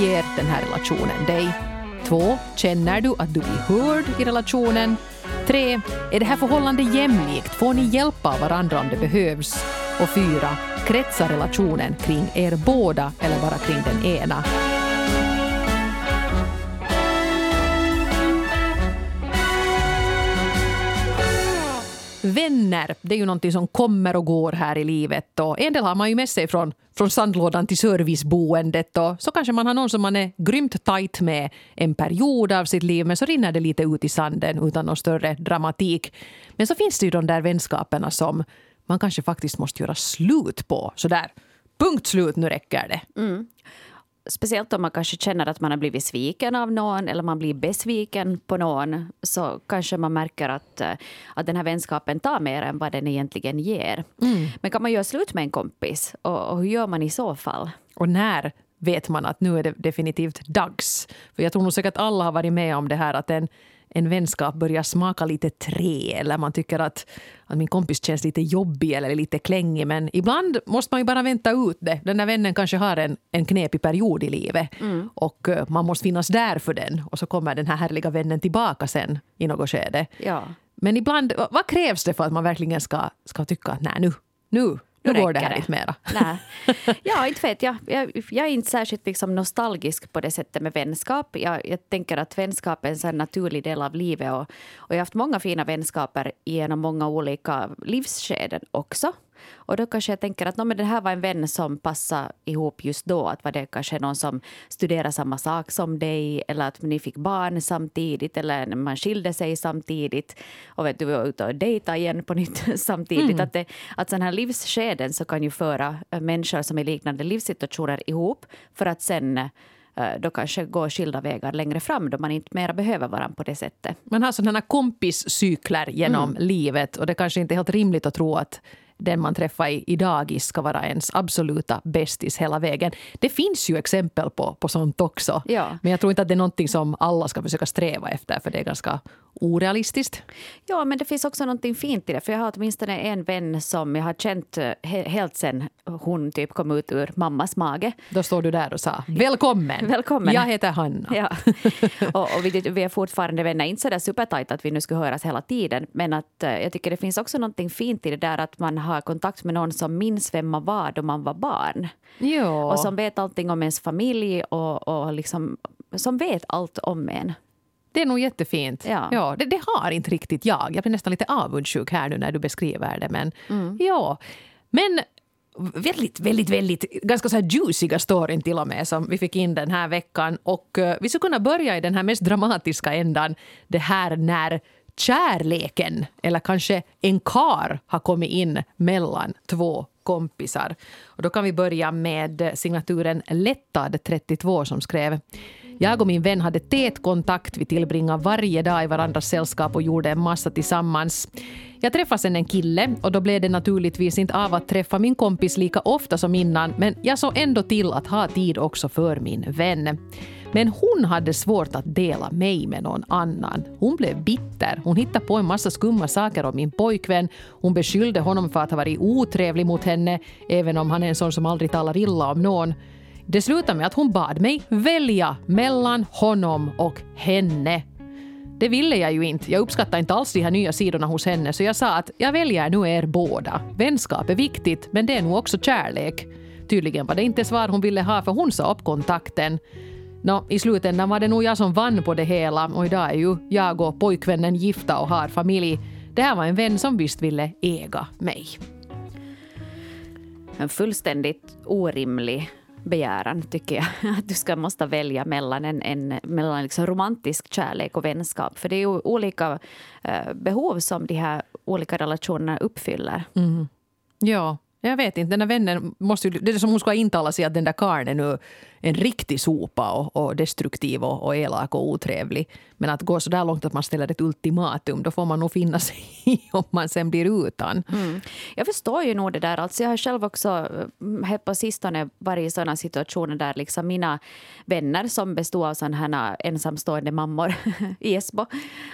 ger den här relationen dig? 2. Känner du att du blir hörd i relationen? 3. Är det här förhållandet jämlikt? Får ni hjälpa av varandra om det behövs? Och 4. Kretsar relationen kring er båda eller bara kring den ena? Vänner, det är ju någonting som kommer och går här i livet. Och en del har man ju med sig från, från sandlådan till serviceboendet. Och så kanske man har någon som man är grymt tajt med en period av sitt liv men så rinner det lite ut i sanden utan någon större dramatik. Men så finns det ju de där vänskaperna som man kanske faktiskt måste göra slut på. Sådär, punkt slut, nu räcker det. Mm speciellt om man kanske känner att man har blivit sviken av någon eller man blir besviken på någon så kanske man märker att, eh, att den här vänskapen tar mer än vad den egentligen ger. Mm. Men kan man göra slut med en kompis och, och hur gör man i så fall? Och när vet man att nu är det definitivt dags? För jag tror nog säkert att alla har varit med om det här att en en vänskap börjar smaka lite trä eller man tycker att, att min kompis känns lite jobbig eller lite klängig. Men ibland måste man ju bara vänta ut det. Den där vännen kanske har en, en knepig period i livet mm. och uh, man måste finnas där för den. Och så kommer den här härliga vännen tillbaka sen i något skede. Ja. Men ibland, vad krävs det för att man verkligen ska, ska tycka att nej nu, nu nu går det här lite mera. Nej. Ja, inte vet jag. jag. Jag är inte särskilt liksom nostalgisk på det sättet med vänskap. Jag, jag tänker att vänskap är en naturlig del av livet. Och, och jag har haft många fina vänskaper genom många olika livsskeden också. Och då kanske jag tänker att no, men det här var en vän som passade ihop just då. Att var det kanske någon som studerar samma sak som dig eller att ni fick barn samtidigt eller man skilde sig samtidigt och vet du var ute och dejta igen på nytt samtidigt. Mm. Att, det, att sådana här livsskeden så kan ju föra äh, människor som är i liknande livssituationer ihop för att sen äh, då kanske gå skilda vägar längre fram då man inte mera behöver varandra på det sättet. Man har sådana kompiscykler genom mm. livet och det kanske inte är helt rimligt att tro att den man träffar i, i dagis ska vara ens absoluta bästis hela vägen. Det finns ju exempel på, på sånt också. Ja. Men jag tror inte att det är någonting som alla ska försöka sträva efter för det är ganska orealistiskt. Ja, men det finns också någonting fint i det. För jag har åtminstone en vän som jag har känt eh, helt sen hon typ kom ut ur mammas mage. Då står du där och sa välkommen. välkommen. Jag heter Hanna. Ja. och, och vi, vi, är fortfarande vänner, inte så där supertajt att vi nu skulle höras hela tiden. Men att uh, jag tycker det finns också någonting fint i det där att man har kontakt med någon som minns vem man var då man var barn. Ja. Och som vet allting om ens familj och, och liksom, som vet allt om en. Det är nog jättefint. Ja. Ja, det, det, har inte riktigt jag. Jag blir nästan lite avundsjuk här nu när du beskriver det. Men, mm. ja. men väldigt, väldigt, väldigt ganska så här juiciga storyn till och med som vi fick in den här veckan. Och uh, vi skulle kunna börja i den här mest dramatiska ändan. Det här när kärleken, eller kanske en kar har kommit in mellan två kompisar. Och då kan vi börja med signaturen Lättad32 som skrev jag och min vän hade tät kontakt. Vi tillbringade varje dag i varandras sällskap och gjorde en massa tillsammans. Jag träffade sen en kille och då blev det naturligtvis inte av att träffa min kompis lika ofta som innan men jag såg ändå till att ha tid också för min vän. Men hon hade svårt att dela mig med någon annan. Hon blev bitter. Hon hittade på en massa skumma saker om min pojkvän. Hon beskyllde honom för att ha varit otrevlig mot henne, även om han är en sån som aldrig talar illa om någon. Det slutade med att hon bad mig välja mellan honom och henne. Det ville jag ju inte. Jag uppskattar inte alls de här nya sidorna hos henne så jag sa att jag väljer nu er båda. Vänskap är viktigt men det är nog också kärlek. Tydligen var det inte svar hon ville ha för hon sa upp kontakten. Nå, I slutändan var det nog jag som vann på det hela och idag är ju jag och pojkvännen gifta och har familj. Det här var en vän som visst ville äga mig. En fullständigt orimlig begäran, tycker jag. Att du ska måste välja mellan, en, en, mellan liksom romantisk kärlek och vänskap. För det är ju olika uh, behov som de här olika relationerna uppfyller. Mm. Ja, jag vet inte. Den där vännen måste ju, det är som hon ska intala sig att den där karln är nu en riktig sopa och, och destruktiv och, och elak och otrevlig. Men att gå så där långt att man ställer ett ultimatum, då får man nog finna sig i om man sen blir utan. Mm. Jag förstår ju nog det där. Alltså jag har själv också eh, här på sistone varit i sådana situationer där liksom mina vänner som bestod av sådana här ensamstående mammor i Esbo,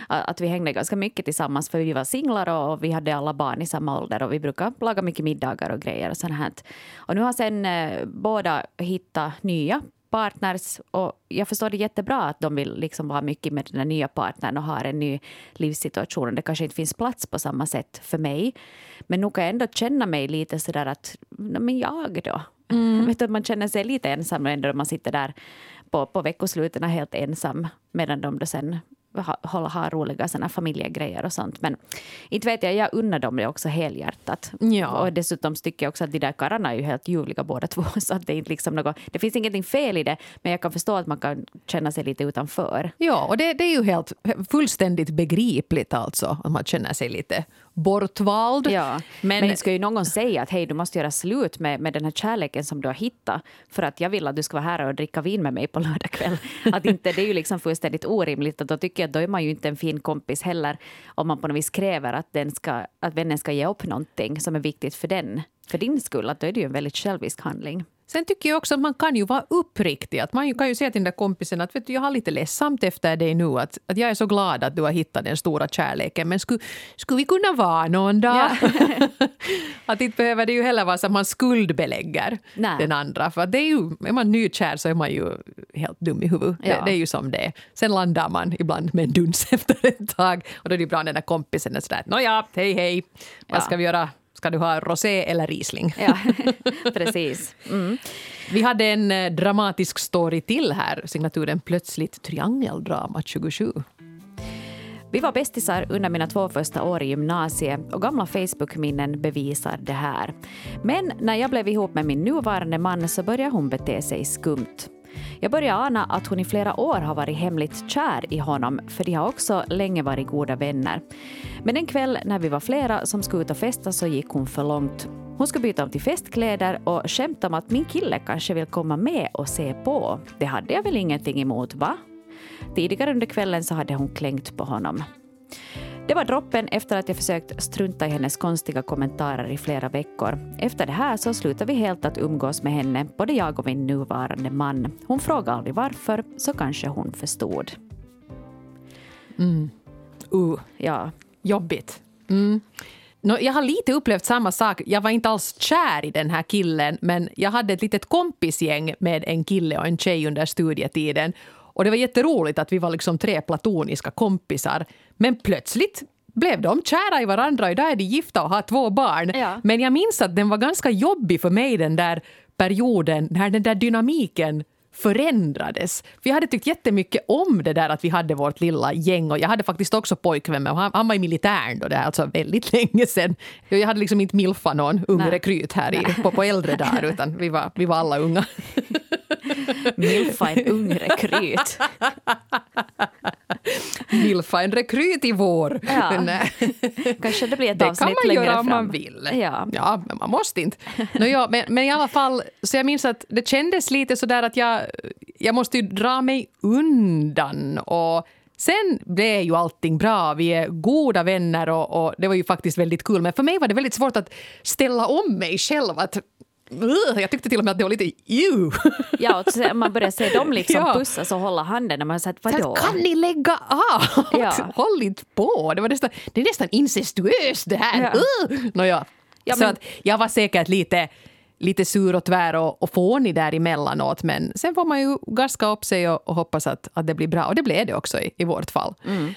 att vi hängde ganska mycket tillsammans för vi var singlar och vi hade alla barn i samma ålder och vi brukar laga mycket middagar och grejer och sånt här. Och nu har sen eh, båda hittat nya partners. Och jag förstår det jättebra att de vill liksom vara mycket med den nya partnern och har en ny livssituation. Det kanske inte finns plats på samma sätt för mig. Men nog kan jag ändå känna mig lite sådär att, men jag då? Mm. Vet du, man känner sig lite ensam ändå man sitter där på, på veckosluten helt ensam medan de då sen ha, ha roliga såna familjegrejer och sånt. Men inte vet jag, jag unnar dem det också helhjärtat. Ja. Och dessutom tycker jag också att de där karlarna är ju helt ljuvliga båda två. Så att det, är inte liksom något, det finns ingenting fel i det, men jag kan förstå att man kan känna sig lite utanför. Ja, och det, det är ju helt fullständigt begripligt alltså, att man känner sig lite bortvald. Ja, men, men ska ju någon säga att hej, du måste göra slut med, med den här kärleken som du har hittat för att jag vill att du ska vara här och dricka vin med mig på lördag kväll. Att inte, det är ju liksom fullständigt orimligt. Och då tycker jag att då är man ju inte en fin kompis heller om man på något vis kräver att, den ska, att vännen ska ge upp någonting som är viktigt för den. För din skull, att då är det ju en väldigt självisk handling. Sen tycker jag också att man kan ju vara uppriktig. Att man kan ju säga till den där kompisen att vet du, jag har lite ledsamt efter dig nu. Att, att jag är så glad att du har hittat den stora kärleken. Men skulle, skulle vi kunna vara någon dag? Ja. att inte behöver det ju heller vara så att man skuldbelägger Nej. den andra. För det är ju, är man nykär så är man ju helt dum i huvudet. Ja. Det, det, är ju som det är. Sen landar man ibland med en duns efter ett tag. Och då är det bra när den där kompisen är sådär, nåja, hej hej, vad ska vi göra? Ska du ha rosé eller Riesling? Ja, precis. Mm. Vi hade en eh, dramatisk story till här, signaturen Plötsligt triangeldrama 27. Vi var bästisar under mina två första år i gymnasiet och gamla Facebook-minnen bevisar det här. Men när jag blev ihop med min nuvarande man så började hon bete sig skumt. Jag börjar ana att hon i flera år har varit hemligt kär i honom för de har också länge varit goda vänner. Men en kväll när vi var flera som skulle ut och festa så gick hon för långt. Hon skulle byta om till festkläder och skämta om att min kille kanske vill komma med och se på. Det hade jag väl ingenting emot, va? Tidigare under kvällen så hade hon klängt på honom. Det var droppen efter att jag försökt strunta i hennes konstiga kommentarer i flera veckor. Efter det här så slutade vi helt att umgås med henne, både jag och min nuvarande man. Hon frågade aldrig varför, så kanske hon förstod. Mm. Uh, ja. Jobbigt. Mm. No, jag har lite upplevt samma sak. Jag var inte alls kär i den här killen men jag hade ett litet kompisgäng med en kille och en tjej under studietiden. Och det var jätteroligt att vi var liksom tre platoniska kompisar. Men plötsligt blev de kära i varandra. Idag är de gifta och har två barn. Ja. Men jag minns att den var ganska jobbig för mig den där perioden när den där dynamiken förändrades. För jag hade tyckt jättemycket om det där att vi hade vårt lilla gäng och jag hade faktiskt också pojkvän med och han, han var i militären då, det är alltså väldigt länge sedan. Jag hade liksom inte milfat någon ung rekryt här i, på, på äldre dagar utan vi var, vi var alla unga. Milfa en ung rekryt. Milfa en rekryt i vår. Ja. Kanske det blir ett det avsnitt längre fram. Det kan man göra om man vill. Ja. ja, men man måste inte. No, ja, men, men i alla fall, så jag minns att det kändes lite så där att jag, jag måste ju dra mig undan och Sen blev ju allting bra. Vi är goda vänner och, och, det var ju faktiskt väldigt kul. Men för mig var det väldigt svårt att ställa om mig själv. Att jag tyckte till och med att det var lite ew. Ja, och man börjar se dem liksom ja. pussas och hålla handen och man säger vadå? Kan ni lägga av? Ja. Håll inte på. Det, var nästan, det är nästan incestuöst det här. Ja. Uh. Nåja. Ja, men... Så att jag var säkert lite lite sur och tvär och, och fånig där emellanåt. Men sen får man ju gaska upp sig och, och hoppas att, att det blir bra. Och det blev det också i, i vårt fall. Mm.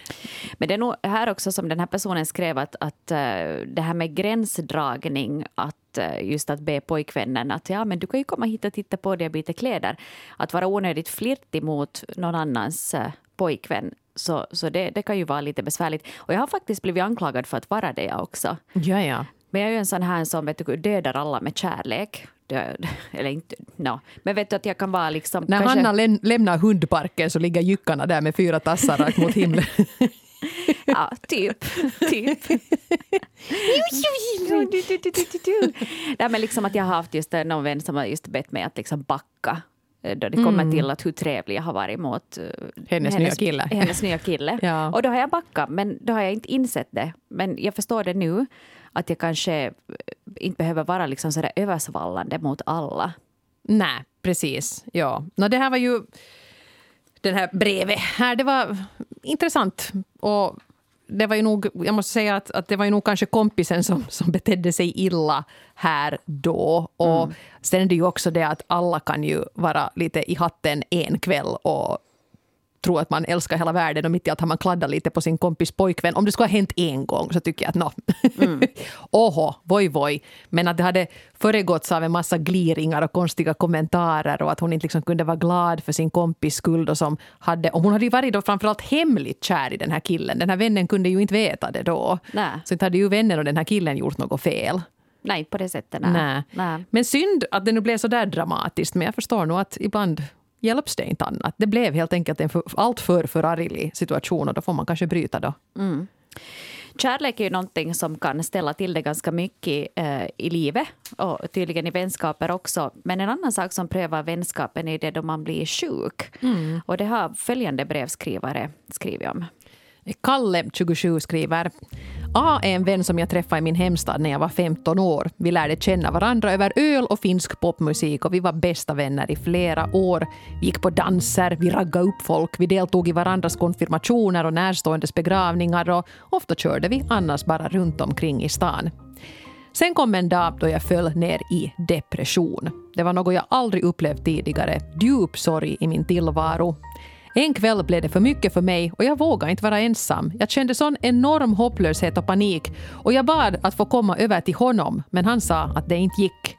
Men det är nog här också som den här personen skrev att, att uh, det här med gränsdragning, att uh, just att be pojkvännen att ja, men du kan ju komma hit och titta på det och byta kläder. Att vara onödigt flirtig mot någon annans uh, pojkvän så, så det, det kan ju vara lite besvärligt. Och jag har faktiskt blivit anklagad för att vara det också. Ja, ja. Men jag är ju en sån här som vet du, dödar alla med kärlek. Död. Eller inte, no. Men vet du att jag kan vara liksom... När kanske... Hanna läm lämnar hundparken så ligger jyckarna där med fyra tassar rakt mot himlen. ja, typ. typ. Nej, men liksom att jag har haft just någon vän som har just bett mig att liksom backa då det kommer mm. till att hur trevlig jag har varit mot uh, hennes, hennes, nya kille. Hennes nya kille. ja. Och då har jag backat, men då har jag inte insett det. Men jag förstår det nu, att jag kanske eh, inte behöver vara liksom sådär översvallande mot alla. Nej, precis. Ja. No, det här var ju... Det här brevet här, det var intressant. Och det var ju nog, jag måste säga att, att det var ju nog kanske kompisen som, som betedde sig illa här då. Och mm. sen är det ju också det att alla kan ju vara lite i hatten en kväll och tro att man älskar hela världen och mitt i allt har man kladdat lite på sin kompis pojkvän. Om det skulle ha hänt en gång så tycker jag att no. Mm. Oho, voj voj. Men att det hade föregåtts av en massa gliringar och konstiga kommentarer och att hon inte liksom kunde vara glad för sin kompis skull. Och, som hade, och hon hade ju varit då framförallt hemligt kär i den här killen. Den här vännen kunde ju inte veta det då. Nej. Så inte hade ju vännen och den här killen gjort något fel. Nej, på det sättet. Nej. nej. Men synd att det nu blev så där dramatiskt. Men jag förstår nog att ibland hjälps det inte annat. Det blev helt enkelt en för, alltför förarglig situation och då får man kanske bryta då. Mm. Kärlek är ju någonting som kan ställa till det ganska mycket eh, i livet och tydligen i vänskaper också. Men en annan sak som prövar vänskapen är det då man blir sjuk. Mm. Och det har följande brevskrivare skrivit om. Kalle, 27, skriver A är en vän som jag träffade i min hemstad när jag var 15 år. Vi lärde känna varandra över öl och finsk popmusik och vi var bästa vänner i flera år. Vi gick på danser, vi raggade upp folk, vi deltog i varandras konfirmationer och närståendes begravningar och ofta körde vi annars bara runt omkring i stan. Sen kom en dag då jag föll ner i depression. Det var något jag aldrig upplevt tidigare. Djup sorg i min tillvaro. En kväll blev det för mycket för mig och jag vågade inte vara ensam. Jag kände sån enorm hopplöshet och panik och jag bad att få komma över till honom men han sa att det inte gick.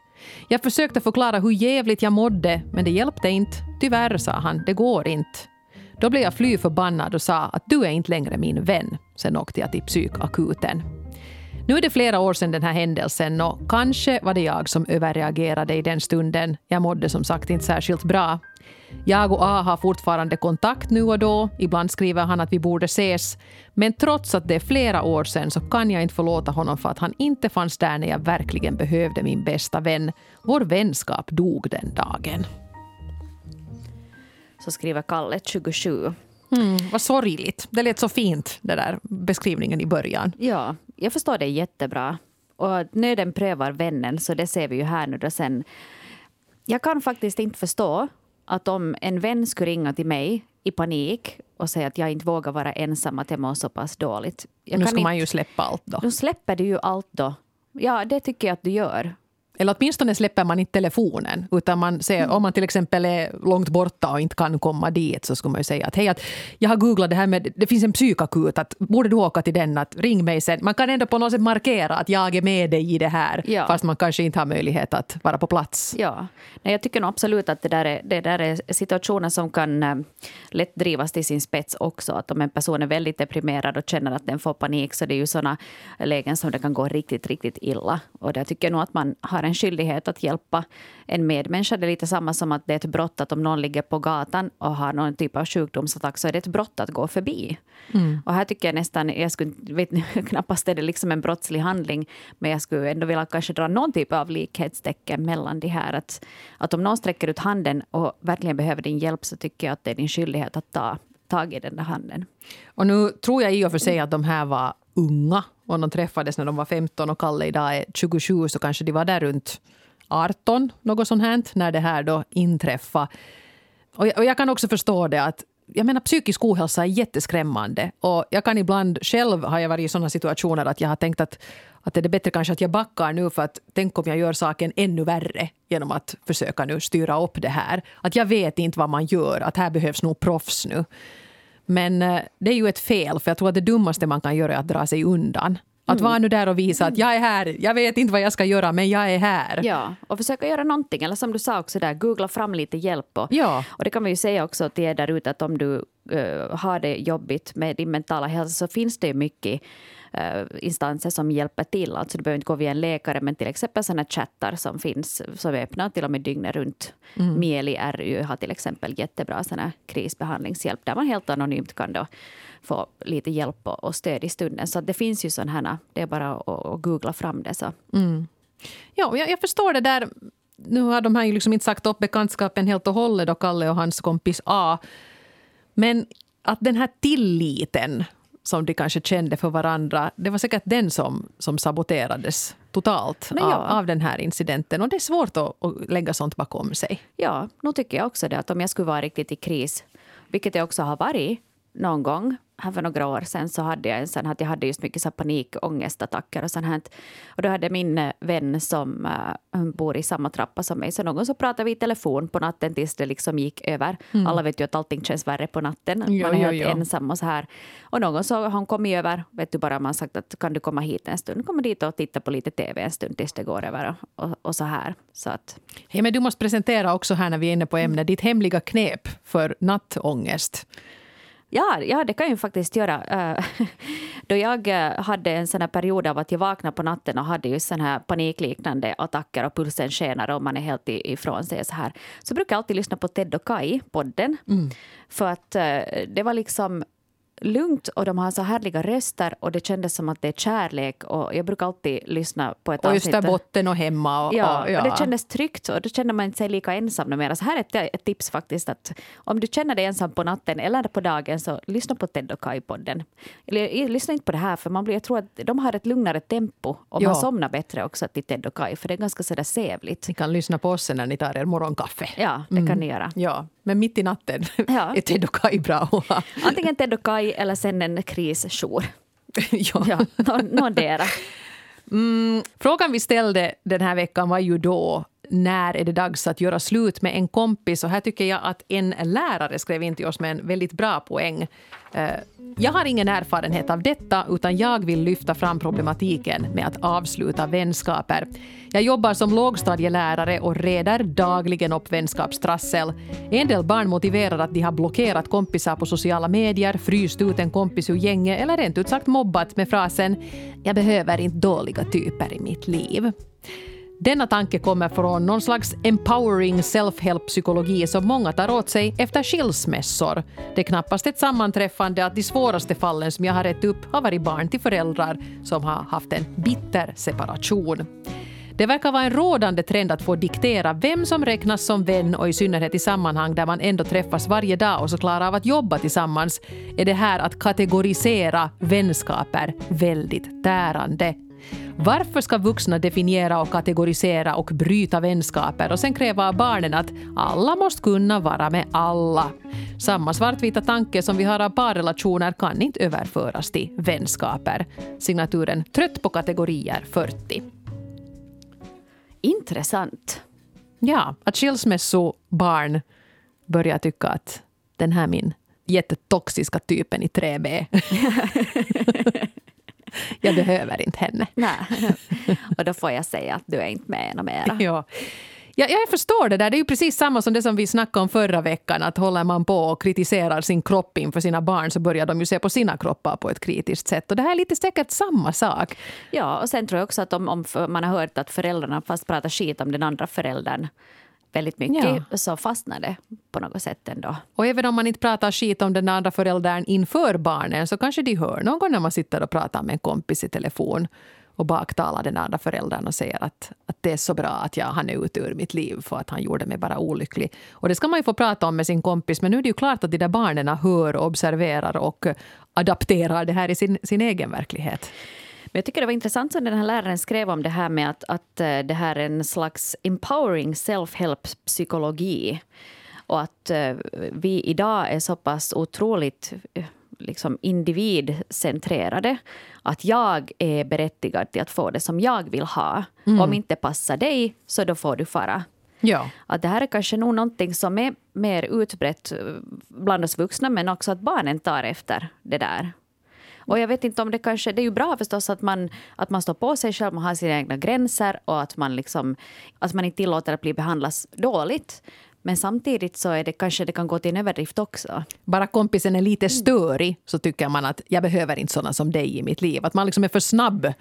Jag försökte förklara hur jävligt jag mådde men det hjälpte inte. Tyvärr, sa han, det går inte. Då blev jag fly förbannad och sa att du är inte längre min vän. Sen åkte jag till psykakuten. Nu är det flera år sedan den här händelsen och kanske var det jag som överreagerade i den stunden. Jag mådde som sagt inte särskilt bra. Jag och A har fortfarande kontakt nu och då. Ibland skriver han att vi borde ses. Men trots att det är flera år sedan så kan jag inte förlåta honom för att han inte fanns där när jag verkligen behövde min bästa vän. Vår vänskap dog den dagen. Så skriver Kalle, 27. Mm, vad sorgligt. Det lät så fint, den där beskrivningen i början. Ja, jag förstår det jättebra. Och nöden prövar vännen, så det ser vi ju här nu då sen. Jag kan faktiskt inte förstå att om en vän skulle ringa till mig i panik och säga att jag inte vågar vara ensam, att jag mår så pass dåligt. Jag nu ska man ju släppa allt då. Då släpper du ju allt då. Ja, det tycker jag att du gör. Eller åtminstone släpper man inte telefonen. Utan man säger, mm. Om man till exempel är långt borta och inte kan komma dit så skulle man säga att hej, att jag har googlat det här med, det finns en psykakut, att borde du åka till den, att ring mig sen. Man kan ändå på något sätt markera att jag är med dig i det här, ja. fast man kanske inte har möjlighet att vara på plats. Ja, Nej, jag tycker nog absolut att det där, är, det där är situationer som kan äh, lätt drivas till sin spets också. Att om en person är väldigt deprimerad och känner att den får panik så det är ju sådana lägen som det kan gå riktigt, riktigt illa. Och där tycker jag nog att man har en skyldighet att hjälpa en medmänniska. Det är lite samma som att det är ett brott att om någon ligger på gatan och har någon typ av sjukdomsattack så är det ett brott att gå förbi. Mm. Och här tycker jag nästan, jag skulle, vet knappast är det liksom en brottslig handling, men jag skulle ändå vilja kanske dra någon typ av likhetstecken mellan de här. Att, att om någon sträcker ut handen och verkligen behöver din hjälp så tycker jag att det är din skyldighet att ta tag i den där handen. Och nu tror jag i och för sig att de här var unga och de träffades när de var 15 och Kalle idag är 27 så kanske de var där runt 18, något sånt här, när det här då inträffade. Och jag, och jag kan också förstå det att jag menar psykisk ohälsa är jätteskrämmande. Och jag kan ibland, själv har jag varit i sådana situationer att jag har tänkt att, att det är bättre kanske att jag backar nu för att tänk om jag gör saken ännu värre genom att försöka nu styra upp det här. Att jag vet inte vad man gör, att här behövs nog proffs nu. Men eh, det är ju ett fel, för jag tror att det dummaste man kan göra är att dra sig undan. Att vara nu där och visa att jag är här, jag vet inte vad jag ska göra men jag är här. Ja, och försöka göra någonting. Eller som du sa också där, googla fram lite hjälp. Och, ja. och det kan man ju säga också till er där ute att om du uh, har det jobbigt med din mentala hälsa så finns det mycket uh, instanser som hjälper till. Alltså du behöver inte gå via en läkare men till exempel sådana chattar som finns som är öppna till och med dygnet runt. Mm. Mieli RU har till exempel jättebra såna krisbehandlingshjälp där man helt anonymt kan då få lite hjälp och stöd i stunden. Så det finns ju sådana här, det är bara att, att googla fram det. Så. Mm. Ja, jag, jag, förstår det där. Nu har de här ju liksom inte sagt upp bekantskapen helt och hållet, då Kalle och hans kompis A. Men att den här tilliten som de kanske kände för varandra, det var säkert den som, som saboterades totalt ja. av, av, den här incidenten. Och det är svårt att, att lägga sånt bakom sig. Ja, nu tycker jag också det. Att om jag skulle vara riktigt i kris, vilket jag också har varit någon gång, här för några år sedan så hade jag en sån att jag hade just mycket så panikångestattacker och sånt här. Och då hade min eh, vän som uh, bor i samma trappa som mig, så någon så pratade vi i telefon på natten tills det liksom gick över. Mm. Alla vet ju att allting känns värre på natten. Jo, man är helt jo, jo. ensam och så här. Och någon så har kommit över, vet du bara man sagt att kan du komma hit en stund, komma dit och titta på lite TV en stund tills det går över och, och, och så här. Så att... Hey, men du måste presentera också här när vi är inne på ämnet, ditt hemliga knep för nattångest. Ja, ja, det kan jag faktiskt göra. Eh, då jag eh, hade en sån period av att jag vaknade på natten och hade just sån här panikliknande attacker och pulsen skenar och man är helt ifrån sig så här. Så brukar jag alltid lyssna på Ted och Kai, podden. Mm. För att eh, det var liksom lugnt och de har så härliga röster och det kändes som att det är kärlek och jag brukar alltid lyssna på ett och avsnitt. Och Österbotten och hemma. Och, ja, och, ja. och det kändes tryggt och då känner man sig lika ensam mer. Så här är ett, ett, tips faktiskt att om du känner dig ensam på natten eller på dagen så lyssna på Ted och Kai-podden. Eller lyssna inte på det här för man blir, jag tror att de har ett lugnare tempo och ja. man somnar bättre också till Ted och Kai för det är ganska sådär sävligt. Ni kan lyssna på oss när ni tar er morgonkaffe. Ja, det mm. kan ni göra. Ja, men mitt i natten ja. är Ted och Kai bra Antingen Ted och Kai eller sen en krisjour. ja. ja någondera. Mm, frågan vi ställde den här veckan var ju då när är det dags att göra slut med en kompis? Och här tycker jag att en lärare skrev in till oss med en väldigt bra poäng. Eh, jag har ingen erfarenhet av detta utan jag vill lyfta fram problematiken med att avsluta vänskaper. Jag jobbar som lågstadielärare och reder dagligen upp vänskapstrassel. En del barn motiverar att de har blockerat kompisar på sociala medier, fryst ut en kompis ur gänget eller rent ut sagt mobbat med frasen “jag behöver inte dåliga typer i mitt liv”. Denna tanke kommer från någon slags empowering self-help-psykologi som många tar åt sig efter skilsmässor. Det är knappast ett sammanträffande att de svåraste fallen som jag har rätt upp har varit barn till föräldrar som har haft en bitter separation. Det verkar vara en rådande trend att få diktera vem som räknas som vän och i synnerhet i sammanhang där man ändå träffas varje dag och så klarar av att jobba tillsammans är det här att kategorisera vänskaper väldigt tärande. Varför ska vuxna definiera och kategorisera och bryta vänskaper och sen kräva av barnen att alla måste kunna vara med alla? Samma svartvita tanke som vi har av parrelationer kan inte överföras till vänskaper. Signaturen Trött på kategorier 40. Intressant. Ja, att skilsmässobarn börjar tycka att den här min jättetoxiska typen i 3B jag behöver inte henne. Nej. Och då får jag säga att du är inte med ännu mera. Ja. Ja, jag förstår det där. Det är ju precis samma som det som vi snackade om förra veckan. Att håller man på och kritiserar sin kropp inför sina barn så börjar de ju se på sina kroppar på ett kritiskt sätt. Och det här är lite säkert samma sak. Ja, och sen tror jag också att om, om man har hört att föräldrarna fast pratar skit om den andra föräldern väldigt mycket ja. så fastnar det på något sätt ändå. Och även om man inte pratar skit om den andra föräldern inför barnen så kanske de hör någon när man sitter och pratar med en kompis i telefon och baktalar den andra föräldern och säger att, att det är så bra att jag, han är ute ur mitt liv för att han gjorde mig bara olycklig. Och det ska man ju få prata om med sin kompis men nu är det ju klart att de där barnen hör, observerar och adapterar det här i sin, sin egen verklighet. Jag tycker det var intressant som den här läraren skrev om det här med att, att eh, det här är en slags empowering self-help psykologi. Och att uh, vi idag är så pass otroligt uh, liksom individcentrerade. Att jag är berättigad till att få det som jag vill ha. Mm. Om inte passar dig, så då får du fara. Ja. Att det här är kanske nog någonting som är mer utbrett bland oss vuxna men också att barnen tar efter det där. Och jag vet inte om det kanske... Det är ju bra förstås att man, att man står på sig själv, man har sina egna gränser och att man, liksom, att man inte tillåter att bli behandlad dåligt. Men samtidigt så är det kanske det kan gå till en överdrift också. Bara kompisen är lite störig så tycker man att jag behöver inte såna som dig i mitt liv. Att man liksom är för snabb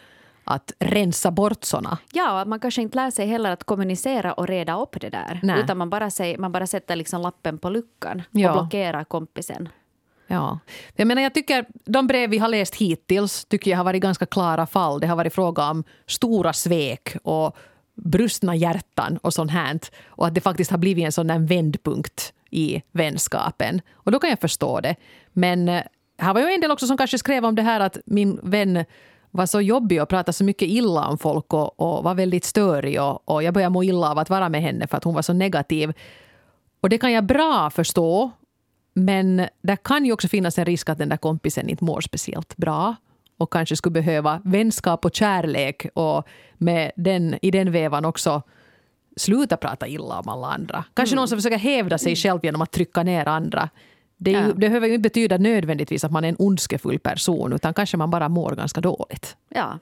att rensa bort såna. Ja, man kanske inte lär sig heller att kommunicera och reda upp det där. Nej. Utan man bara, säger, man bara sätter liksom lappen på luckan ja. och blockerar kompisen. Ja. Jag, menar, jag tycker de brev vi har läst hittills tycker jag har varit ganska klara fall. Det har varit fråga om stora svek och brustna hjärtan och sånt här. Och att det faktiskt har blivit en sån där vändpunkt i vänskapen. Och då kan jag förstå det. Men eh, här var ju en del också som kanske skrev om det här att min vän var så jobbig och pratade så mycket illa om folk och, och var väldigt störig. Och, och jag började må illa av att vara med henne för att hon var så negativ. Och det kan jag bra förstå men det kan ju också finnas en risk att den där kompisen inte mår speciellt bra och kanske skulle behöva vänskap och kärlek och med den, i den vevan också sluta prata illa om alla andra. Kanske mm. någon som försöker hävda sig själv genom att trycka ner andra. Det, ju, ja. det behöver ju inte betyda nödvändigtvis att man är en ondskefull person utan kanske man bara mår ganska dåligt. Ja,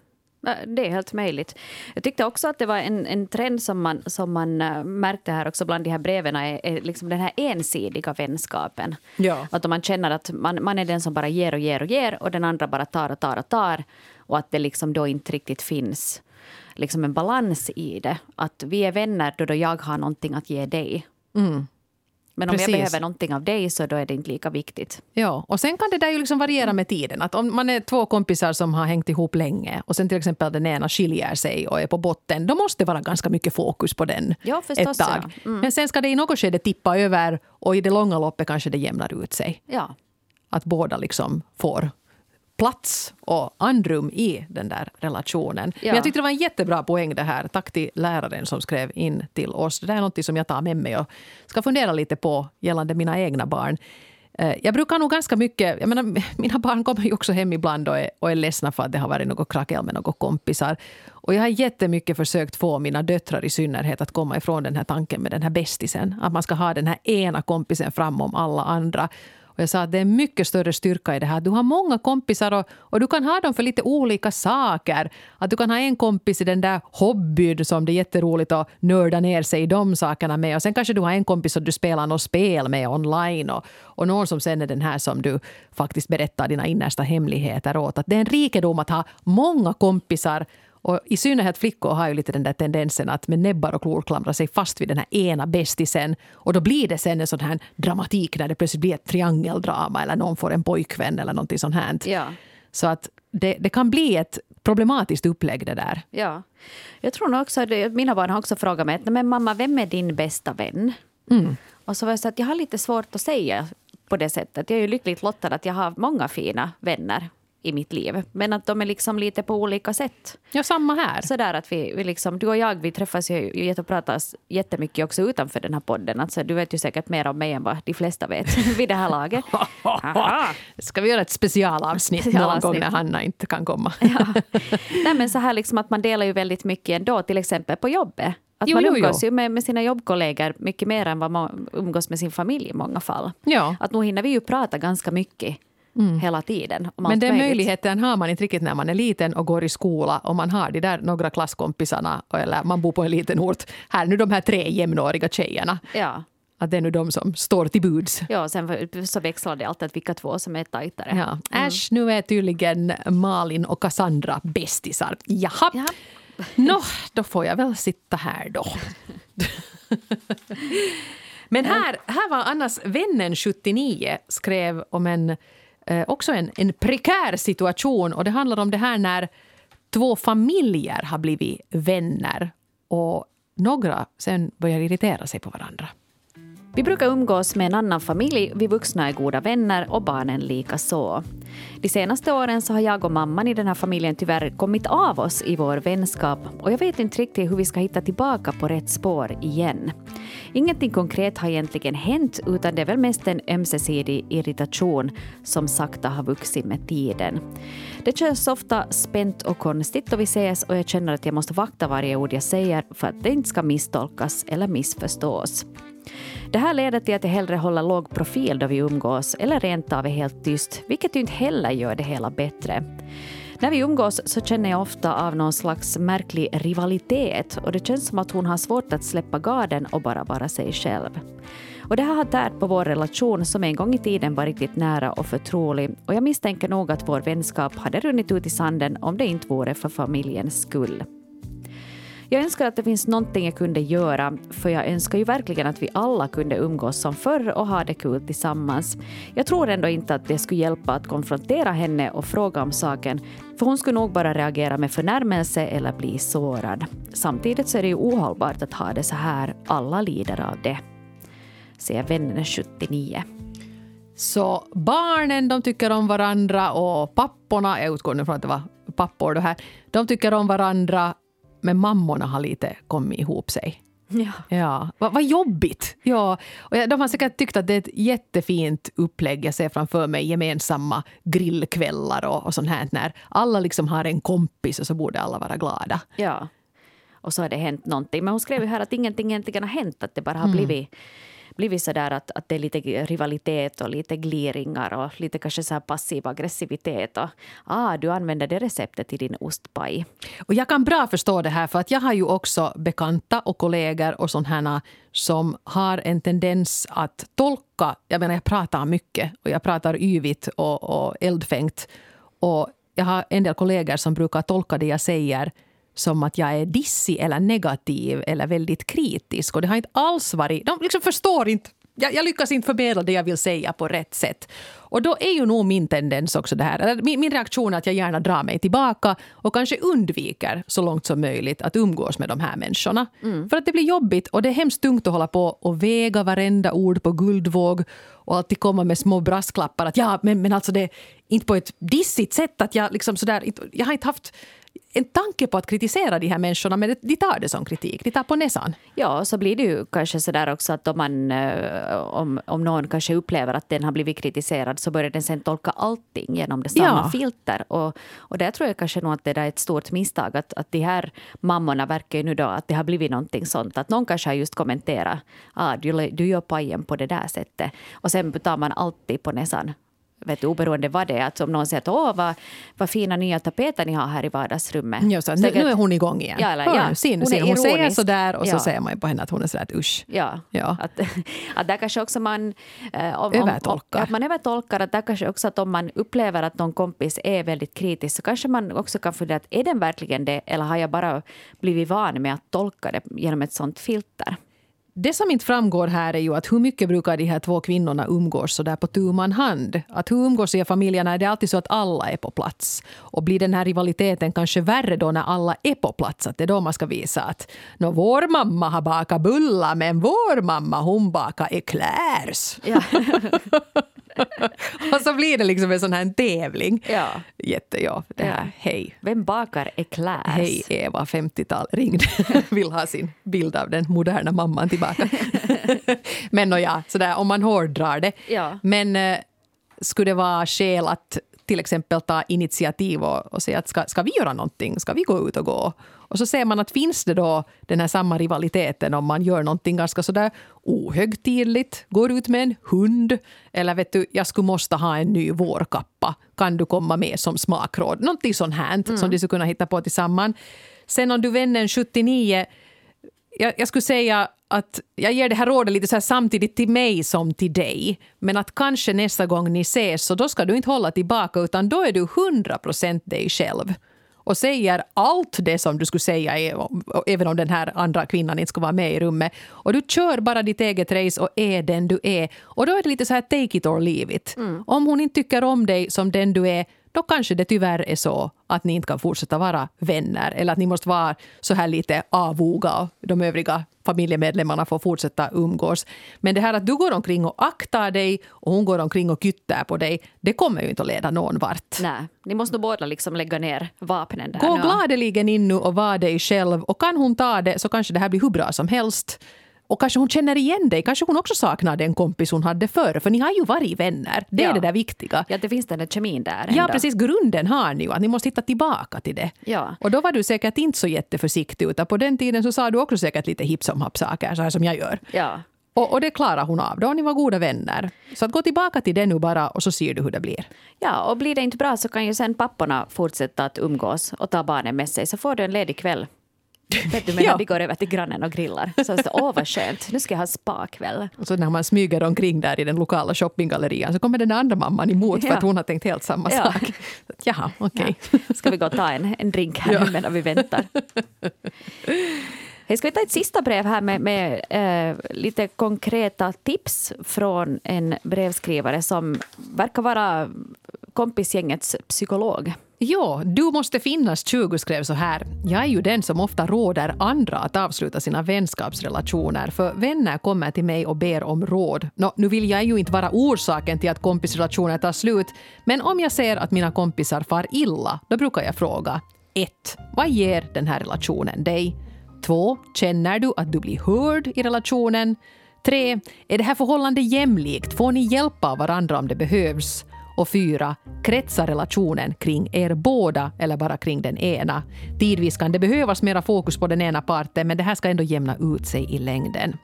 det är helt möjligt. Jag tyckte också att det var en, en trend som man, som man äh, märkte här också bland de här breven är, är liksom den här ensidiga vänskapen. Ja. Att om man känner att man, man är den som bara ger och ger och ger och den andra bara tar och tar och tar och att det liksom då inte riktigt finns liksom en balans i det. Att vi är vänner då, då jag har någonting att ge dig. Mm. Men om Precis. jag behöver någonting av dig så då är det inte lika viktigt. Ja, och sen kan det där ju liksom variera med tiden. Att om man är två kompisar som har hängt ihop länge och sen till exempel den ena skiljer sig och är på botten, då måste det vara ganska mycket fokus på den ja, förstås, ett tag. Ja. Mm. Men sen ska det i något skede tippa över och i det långa loppet kanske det jämnar ut sig. Ja. Att båda liksom får plats och andrum i den där relationen. Ja. Men jag tyckte det var en jättebra poäng det här. Tack till läraren som skrev in till oss. Det är något som jag tar med mig och ska fundera lite på gällande mina egna barn. Eh, jag brukar nog ganska mycket... Jag menar, mina barn kommer ju också hem ibland och är, och är ledsna för att det har varit något krackel med några kompisar. Och jag har jättemycket försökt få mina döttrar i synnerhet att komma ifrån den här tanken med den här bästisen. Att man ska ha den här ena kompisen framom alla andra. Och jag sa att det är mycket större styrka i det här. Du har många kompisar och, och du kan ha dem för lite olika saker. Att du kan ha en kompis i den där hobbyn som det är jätteroligt att nörda ner sig i de sakerna med. Och sen kanske du har en kompis som du spelar något spel med online. Och, och någon som sen är den här som du faktiskt berättar dina innersta hemligheter åt. Att det är en rikedom att ha många kompisar och I synnerhet flickor har ju lite den där tendensen att med näbbar och klor klamra sig fast vid den här ena bästisen. Och då blir det sen en sån här dramatik där det plötsligt blir ett triangeldrama eller någon får en pojkvän eller någonting sånt här. Ja. Så att det, det kan bli ett problematiskt upplägg det där. Ja. Jag tror nog också, mina barn har också frågat mig, men mamma, vem är din bästa vän? Mm. Och så var jag så att jag har lite svårt att säga på det sättet. Jag är ju lyckligt lottad att jag har många fina vänner i mitt liv. Men att de är liksom lite på olika sätt. Ja, samma här. Så där att vi, vi liksom, du och jag vi träffas ju och pratar jättemycket också utanför den här podden. Alltså, du vet ju säkert mer om mig än vad de flesta vet vid det här laget. Ska vi göra ett specialavsnitt, specialavsnitt. någon gång när Hanna inte kan komma? ja. Nej, men så här liksom att man delar ju väldigt mycket ändå, till exempel på jobbet. Att jo, man umgås jo, jo. ju med, med, sina jobbkollegor mycket mer än vad man umgås med sin familj i många fall. Ja. Att nu hinner vi ju prata ganska mycket mm. hela tiden. Men den möjligheten har man inte riktigt när man är liten och går i skola och man har de där några klasskompisarna eller man bor på en liten ort. Här nu de här tre jämnåriga tjejerna. Ja. Att det är nu de som står till buds. Ja, sen så växlar det alltid vilka två som är tajtare. Ja. Mm. Äsch, nu är tydligen Malin och Cassandra bästisar. Jaha. Ja. Nå, då får jag väl sitta här då. Men här, här var Annas vännen 79 skrev om en eh, också en, en prekär situation. Och Det handlar om det här när två familjer har blivit vänner och några sen börjar irritera sig på varandra. Vi brukar umgås med en annan familj, vi vuxna är goda vänner och barnen lika så. De senaste åren så har jag och mamman i den här familjen tyvärr kommit av oss i vår vänskap och jag vet inte riktigt hur vi ska hitta tillbaka på rätt spår igen. Ingenting konkret har egentligen hänt utan det är väl mest en ömsesidig irritation som sakta har vuxit med tiden. Det känns ofta spänt och konstigt då vi ses och jag känner att jag måste vakta varje ord jag säger för att det inte ska misstolkas eller missförstås. Det här leder till att jag hellre håller låg profil då vi umgås eller rent av är helt tyst, vilket ju inte heller gör det hela bättre. När vi umgås så känner jag ofta av någon slags märklig rivalitet och det känns som att hon har svårt att släppa garden och bara vara sig själv. Och det här har tärt på vår relation som en gång i tiden var riktigt nära och förtrolig och jag misstänker nog att vår vänskap hade runnit ut i sanden om det inte vore för familjens skull. Jag önskar att det finns någonting jag kunde göra, för jag önskar ju verkligen att vi alla kunde umgås som förr och ha det kul tillsammans. Jag tror ändå inte att det skulle hjälpa att konfrontera henne och fråga om saken, för hon skulle nog bara reagera med förnärmelse eller bli sårad. Samtidigt så är det ju ohållbart att ha det så här, alla lider av det. Säger vännen 79. Så barnen de tycker om varandra och papporna, jag utgår nu från att det var pappor det här, de tycker om varandra men mammorna har lite kommit ihop sig. Ja. Ja, vad, vad jobbigt. Ja, och de har säkert tyckt att det är ett jättefint upplägg. Jag ser framför mig gemensamma grillkvällar och, och sånt här. När alla liksom har en kompis och så borde alla vara glada. ja. Och så har det hänt någonting. Men hon skrev ju här att ingenting egentligen har hänt. Att det bara har blivit, blivit så där att, att det är lite rivalitet och lite gliringar och lite kanske så här passiv aggressivitet. Och, ah, du använder det receptet i din ostpaj. Och jag kan bra förstå det här för att jag har ju också bekanta och kollegor och sånt här som har en tendens att tolka. Jag menar, jag pratar mycket och jag pratar yvigt och, och eldfängt. Och jag har en del kollegor som brukar tolka det jag säger som att jag är dissig eller negativ eller väldigt kritisk. Och det har inte alls varit... De liksom förstår inte. Jag, jag lyckas inte förmedla det jag vill säga på rätt sätt. Och då är ju nog min tendens också det här. Min, min reaktion är att jag gärna drar mig tillbaka och kanske undviker så långt som möjligt att umgås med de här människorna. För att det blir jobbigt och det är hemskt tungt att hålla på och väga varenda ord på guldvåg och alltid komma med små brasklappar att ja, men, men alltså det inte på ett dissigt sätt att jag liksom sådär, jag har inte haft en tanke på att kritisera de här människorna men de tar det som kritik, de tar på näsan. Ja, så blir det ju kanske så där också att om, man, eh, om, om någon kanske upplever att den har blivit kritiserad så börjar den sen tolka allting genom det samma Ja. filter. Och, och där tror jag kanske nog att det är ett stort misstag att, att de här mammorna verkar ju nu då att det har blivit någonting sånt att någon kanske har just kommenterat ah, du, du gör pajen på det där sättet och sen tar man alltid på näsan vet du, oberoende vad det är. Att om någon säger att åh vad, vad fina nya tapeter ni har här i vardagsrummet. Ja, så, nu, nu är hon igång igen. Ja, eller, Hör ja. se, nu Hon är hon, säger sådär och så Ja. säger man på henne att hon är sådär att usch. Ja, Ja. Att, att där kanske också man... eh, Om, Övertolkar. Om, att man övertolkar. Att där kanske också att om man upplever att någon kompis är väldigt kritisk så kanske man också kan fundera att är den verkligen det eller har jag bara blivit van med att tolka det genom ett sånt filter? Det som inte framgår här är ju att hur mycket brukar de här två kvinnorna umgås så där på tu man hand. Att hur umgås här familjerna? Är det alltid så att alla är på plats? Och blir den här rivaliteten kanske värre då när alla är på plats? Att det är då man ska visa att Nå, vår mamma har bakat bullar men vår mamma hon bakar eclairs. Ja. Och så blir det liksom en sån här tävling. ja. Jätte, ja, det här, Ja. hej. Vem bakar eclairs? Hej Eva, 50-tal, ringde. Vill ha sin bild av den moderna mamman tillbaka. Men nåja, sådär om man hårdrar det. Ja. Men eh, skulle det vara skäl att till exempel ta initiativ och, och säga att ska, ska vi göra någonting? Ska vi gå ut och gå? Och så ser man att finns det då den här samma rivaliteten om man gör någonting ganska sådär ohögtidligt, går ut med en hund eller vet du, jag skulle måste ha en ny vårkappa. Kan du komma med som smakråd? Någonting sånt här som de skulle kunna hitta på tillsammans. Sen om du vännen 79 jag, jag skulle säga att jag ger det här rådet lite så här samtidigt till mig som till dig. Men att kanske nästa gång ni ses så då ska du inte hålla tillbaka utan då är du 100% dig själv. Och säger allt det som du skulle säga även om den här andra kvinnan inte skulle vara med i rummet. Och du kör bara ditt eget race och är den du är. Och då är det lite så här take it or leave it. Om hon inte tycker om dig som den du är då kanske det tyvärr är så att ni inte kan fortsätta vara vänner eller att ni måste vara så här lite avoga och de övriga familjemedlemmarna får fortsätta umgås. Men det här att du går omkring och aktar dig och hon går omkring och kyttar på dig, det kommer ju inte att leda någon vart. Nej, ni måste nog båda liksom lägga ner vapnen där Gå nu. gladeligen in nu och var dig själv och kan hon ta det så kanske det här blir hur bra som helst. Och kanske hon känner igen dig. Kanske hon också saknar den kompis hon hade förr. För ni har ju varit vänner. Det är Ja. det där viktiga. Ja, det finns den där kemin där. Ja, ändå. precis. Grunden har ni ju. Att ni måste hitta tillbaka till det. Ja. Och då var du säkert inte så jätteförsiktig. Utan på den tiden så sa du också säkert lite hipp som happ saker, så här som jag gör. Ja. Och, och det klarar hon av. Då har ni var goda vänner. Så att gå tillbaka till det nu bara och så ser du hur det blir. ja, och blir det inte bra så kan ju sen papporna fortsätta att umgås och ta barnen med sig. Så får du en ledig kväll. Vet du, när vi går över till grannen och grillar. Så så, åh vad skönt, nu ska jag ha spa-kväll. Och så när man smyger omkring där i den lokala shoppinggallerian så kommer den andra mamman emot för att hon har tänkt helt samma sak. Jaha, okej. Ska vi gå och ta en, en drink här nu medan vi väntar? Hej, ska vi ta ett sista brev här med, med eh, lite konkreta tips från en brevskrivare som verkar vara kompisgängets psykolog. Jo, du måste finnas 20 skrev så här. Jag är ju den som ofta råder andra att avsluta sina vänskapsrelationer för vänner kommer till mig och ber om råd. Nå, nu vill jag ju inte vara orsaken till att kompisrelationer tar slut men om jag ser att mina kompisar far illa då brukar jag fråga 1. Vad ger den här relationen dig? 2. Känner du att du blir hörd i relationen? 3. Är det här förhållandet jämlikt? Får ni hjälp av varandra om det behövs? Och 4. Kretsar relationen kring er båda eller bara kring den ena? Tidvis kan det behövas mera fokus på den ena parten men det här ska ändå jämna ut sig i längden.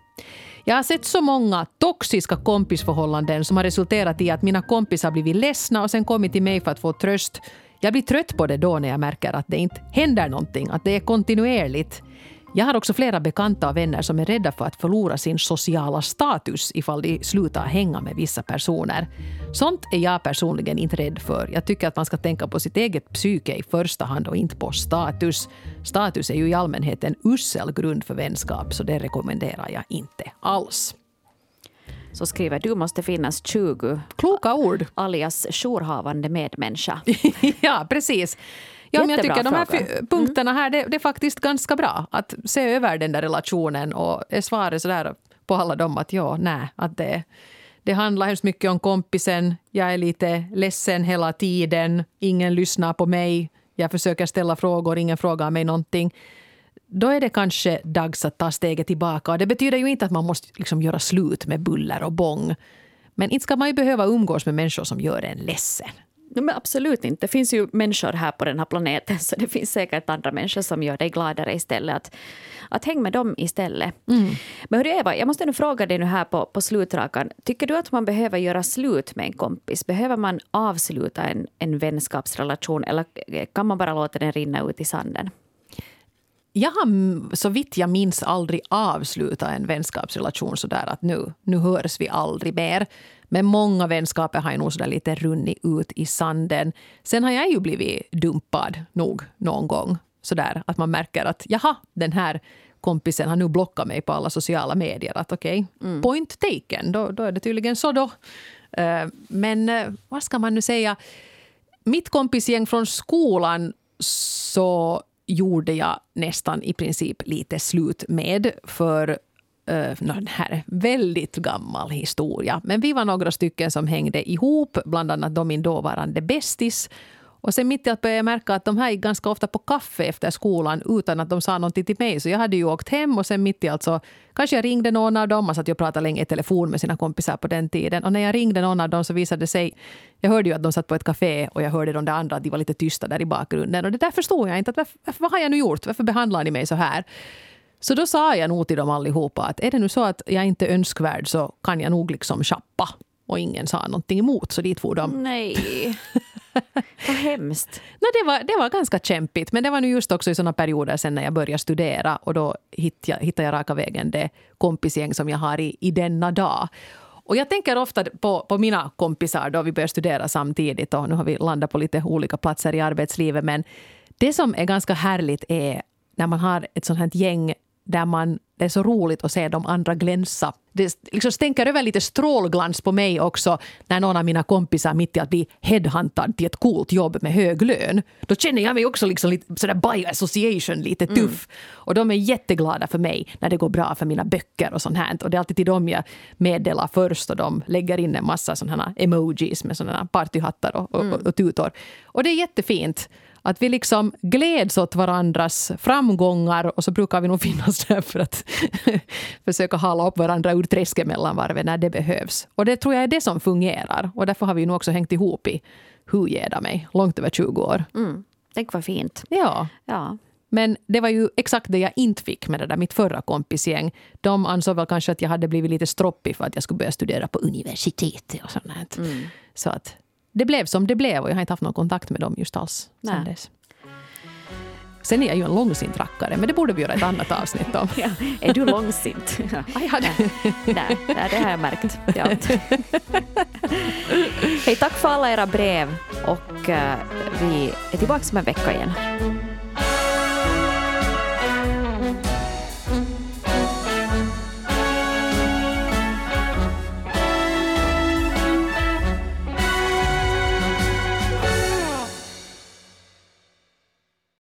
Jag har sett så många toxiska kompisförhållanden som har resulterat i att mina kompisar blivit ledsna och sen kommit till mig för att få tröst. Jag blir trött på det då när jag märker att det inte händer någonting, att det är kontinuerligt. Jag har också flera bekanta och vänner som är rädda för att förlora sin sociala status ifall de slutar hänga med vissa personer. Sånt är jag personligen inte rädd för. Jag tycker att man ska tänka på sitt eget psyke i första hand och inte på status. Status är ju i allmänhet en usel grund för vänskap så det rekommenderar jag inte alls. Så skriver du måste finnas 20 Kloka ord. alias jourhavande medmänniska. ja, precis. Ja, men jag tycker de här fråga. fy- punkterna här, det, det är faktiskt ganska bra. Att se över den där relationen och är svaret sådär på alla dem att ja, nej, att det, det handlar hemskt mycket om kompisen. Jag är lite ledsen hela tiden. Ingen lyssnar på mig. Jag försöker ställa frågor, ingen frågar mig någonting. Då är det kanske dags att ta steget tillbaka. Och det betyder ju inte att man måste liksom göra slut med buller och bång. Men inte ska man ju behöva umgås med människor som gör en ledsen. Nej, men absolut inte. Det finns ju människor här på den här planeten så det finns säkert andra människor som gör dig gladare istället. Att, att häng med dem istället. Men hörru Eva, jag måste nu fråga dig nu här på, på slutrakan. Tycker du att man behöver göra slut med en kompis? Behöver man avsluta en, en vänskapsrelation eller kan man bara låta den rinna ut i sanden? Jag har mm, så vitt jag minns aldrig avslutat en vänskapsrelation så där att nu, nu hörs vi aldrig mer. Men många vänskaper har ju nog sådär lite runnit ut i sanden. Sen har jag ju blivit dumpad nog någon gång. Sådär att man märker att jaha, den här kompisen har nu blockat mig på alla sociala medier. Att okej, point taken. Då, då är det tydligen så då. Eh, Men eh, vad ska man nu säga? mitt kompisgäng från skolan så gjorde jag nästan i princip lite slut med för Eh, den här väldigt gammal historia. Men vi var några stycken som hängde ihop, bland annat då min dåvarande bästis. Och sen mitt i att började jag märka att de här gick ganska ofta på kaffe efter skolan utan att de sa någonting till mig. Så jag hade ju åkt hem och sen mitt i allt så kanske jag ringde någon av dem. Man satt ju och pratade länge i telefon med sina kompisar på den tiden. Och när jag ringde någon av dem så visade det sig... Jag hörde ju att de satt på ett kafé och jag hörde de där andra att de var lite tysta där i bakgrunden. Och det där förstod jag inte. Att varför, varför, vad har jag nu gjort? Varför behandlar ni mig så här? Så då sa jag nog till dem allihopa att är det nu så att jag inte är önskvärd så kan jag nog liksom chappa. Och ingen sa någonting emot, så dit for de. Nej. Vad hemskt. No, det, var, det var ganska kämpigt, men det var nu just också i såna perioder sen när jag började studera och då hittade jag, hittade jag raka vägen det kompisgäng som jag har i, i denna dag. Och jag tänker ofta på, på mina kompisar då vi började studera samtidigt och nu har vi landat på lite olika platser i arbetslivet men det som är ganska härligt är när man har ett sånt här gäng där man, det är så roligt att se de andra glänsa. Det liksom stänker över lite strålglans på mig också när någon av mina kompisar mitt i att bli headhuntad till ett coolt jobb med hög lön. Då känner jag mig också liksom lite sådär by association, lite tuff. Och de är jätteglada för mig när det går bra för mina böcker och sånt här. Och det är alltid till dem jag meddelar först och de lägger in en massa sådana emojis med sådana partyhattar och, och, och tutor. Och det är jättefint. Att vi liksom gläds åt varandras framgångar och så brukar vi nog finnas där för att försöka hala upp varandra ur träsket mellan varven när det behövs. Och det tror jag är det som fungerar. Och därför har vi nog också hängt ihop i, hur ger mig, långt över 20 år. Mm. Tänk vad fint. Ja. Ja. Men det var ju exakt det jag inte fick med det där mitt förra kompisgäng. De ansåg väl kanske att jag hade blivit lite stroppig för att jag skulle börja studera på universitetet och sånt. Mm. Så att det blev som det blev och jag har inte haft någon kontakt med dem just alls sen Nej. dess. Sen är jag ju en långsint rackare, men det borde vi göra ett annat avsnitt om. Ja. Är du långsint? Aj, hade. Nej, nej, det har jag märkt. Ja. Hej, tack för alla era brev och eh, vi är tillbaka om en vecka igen.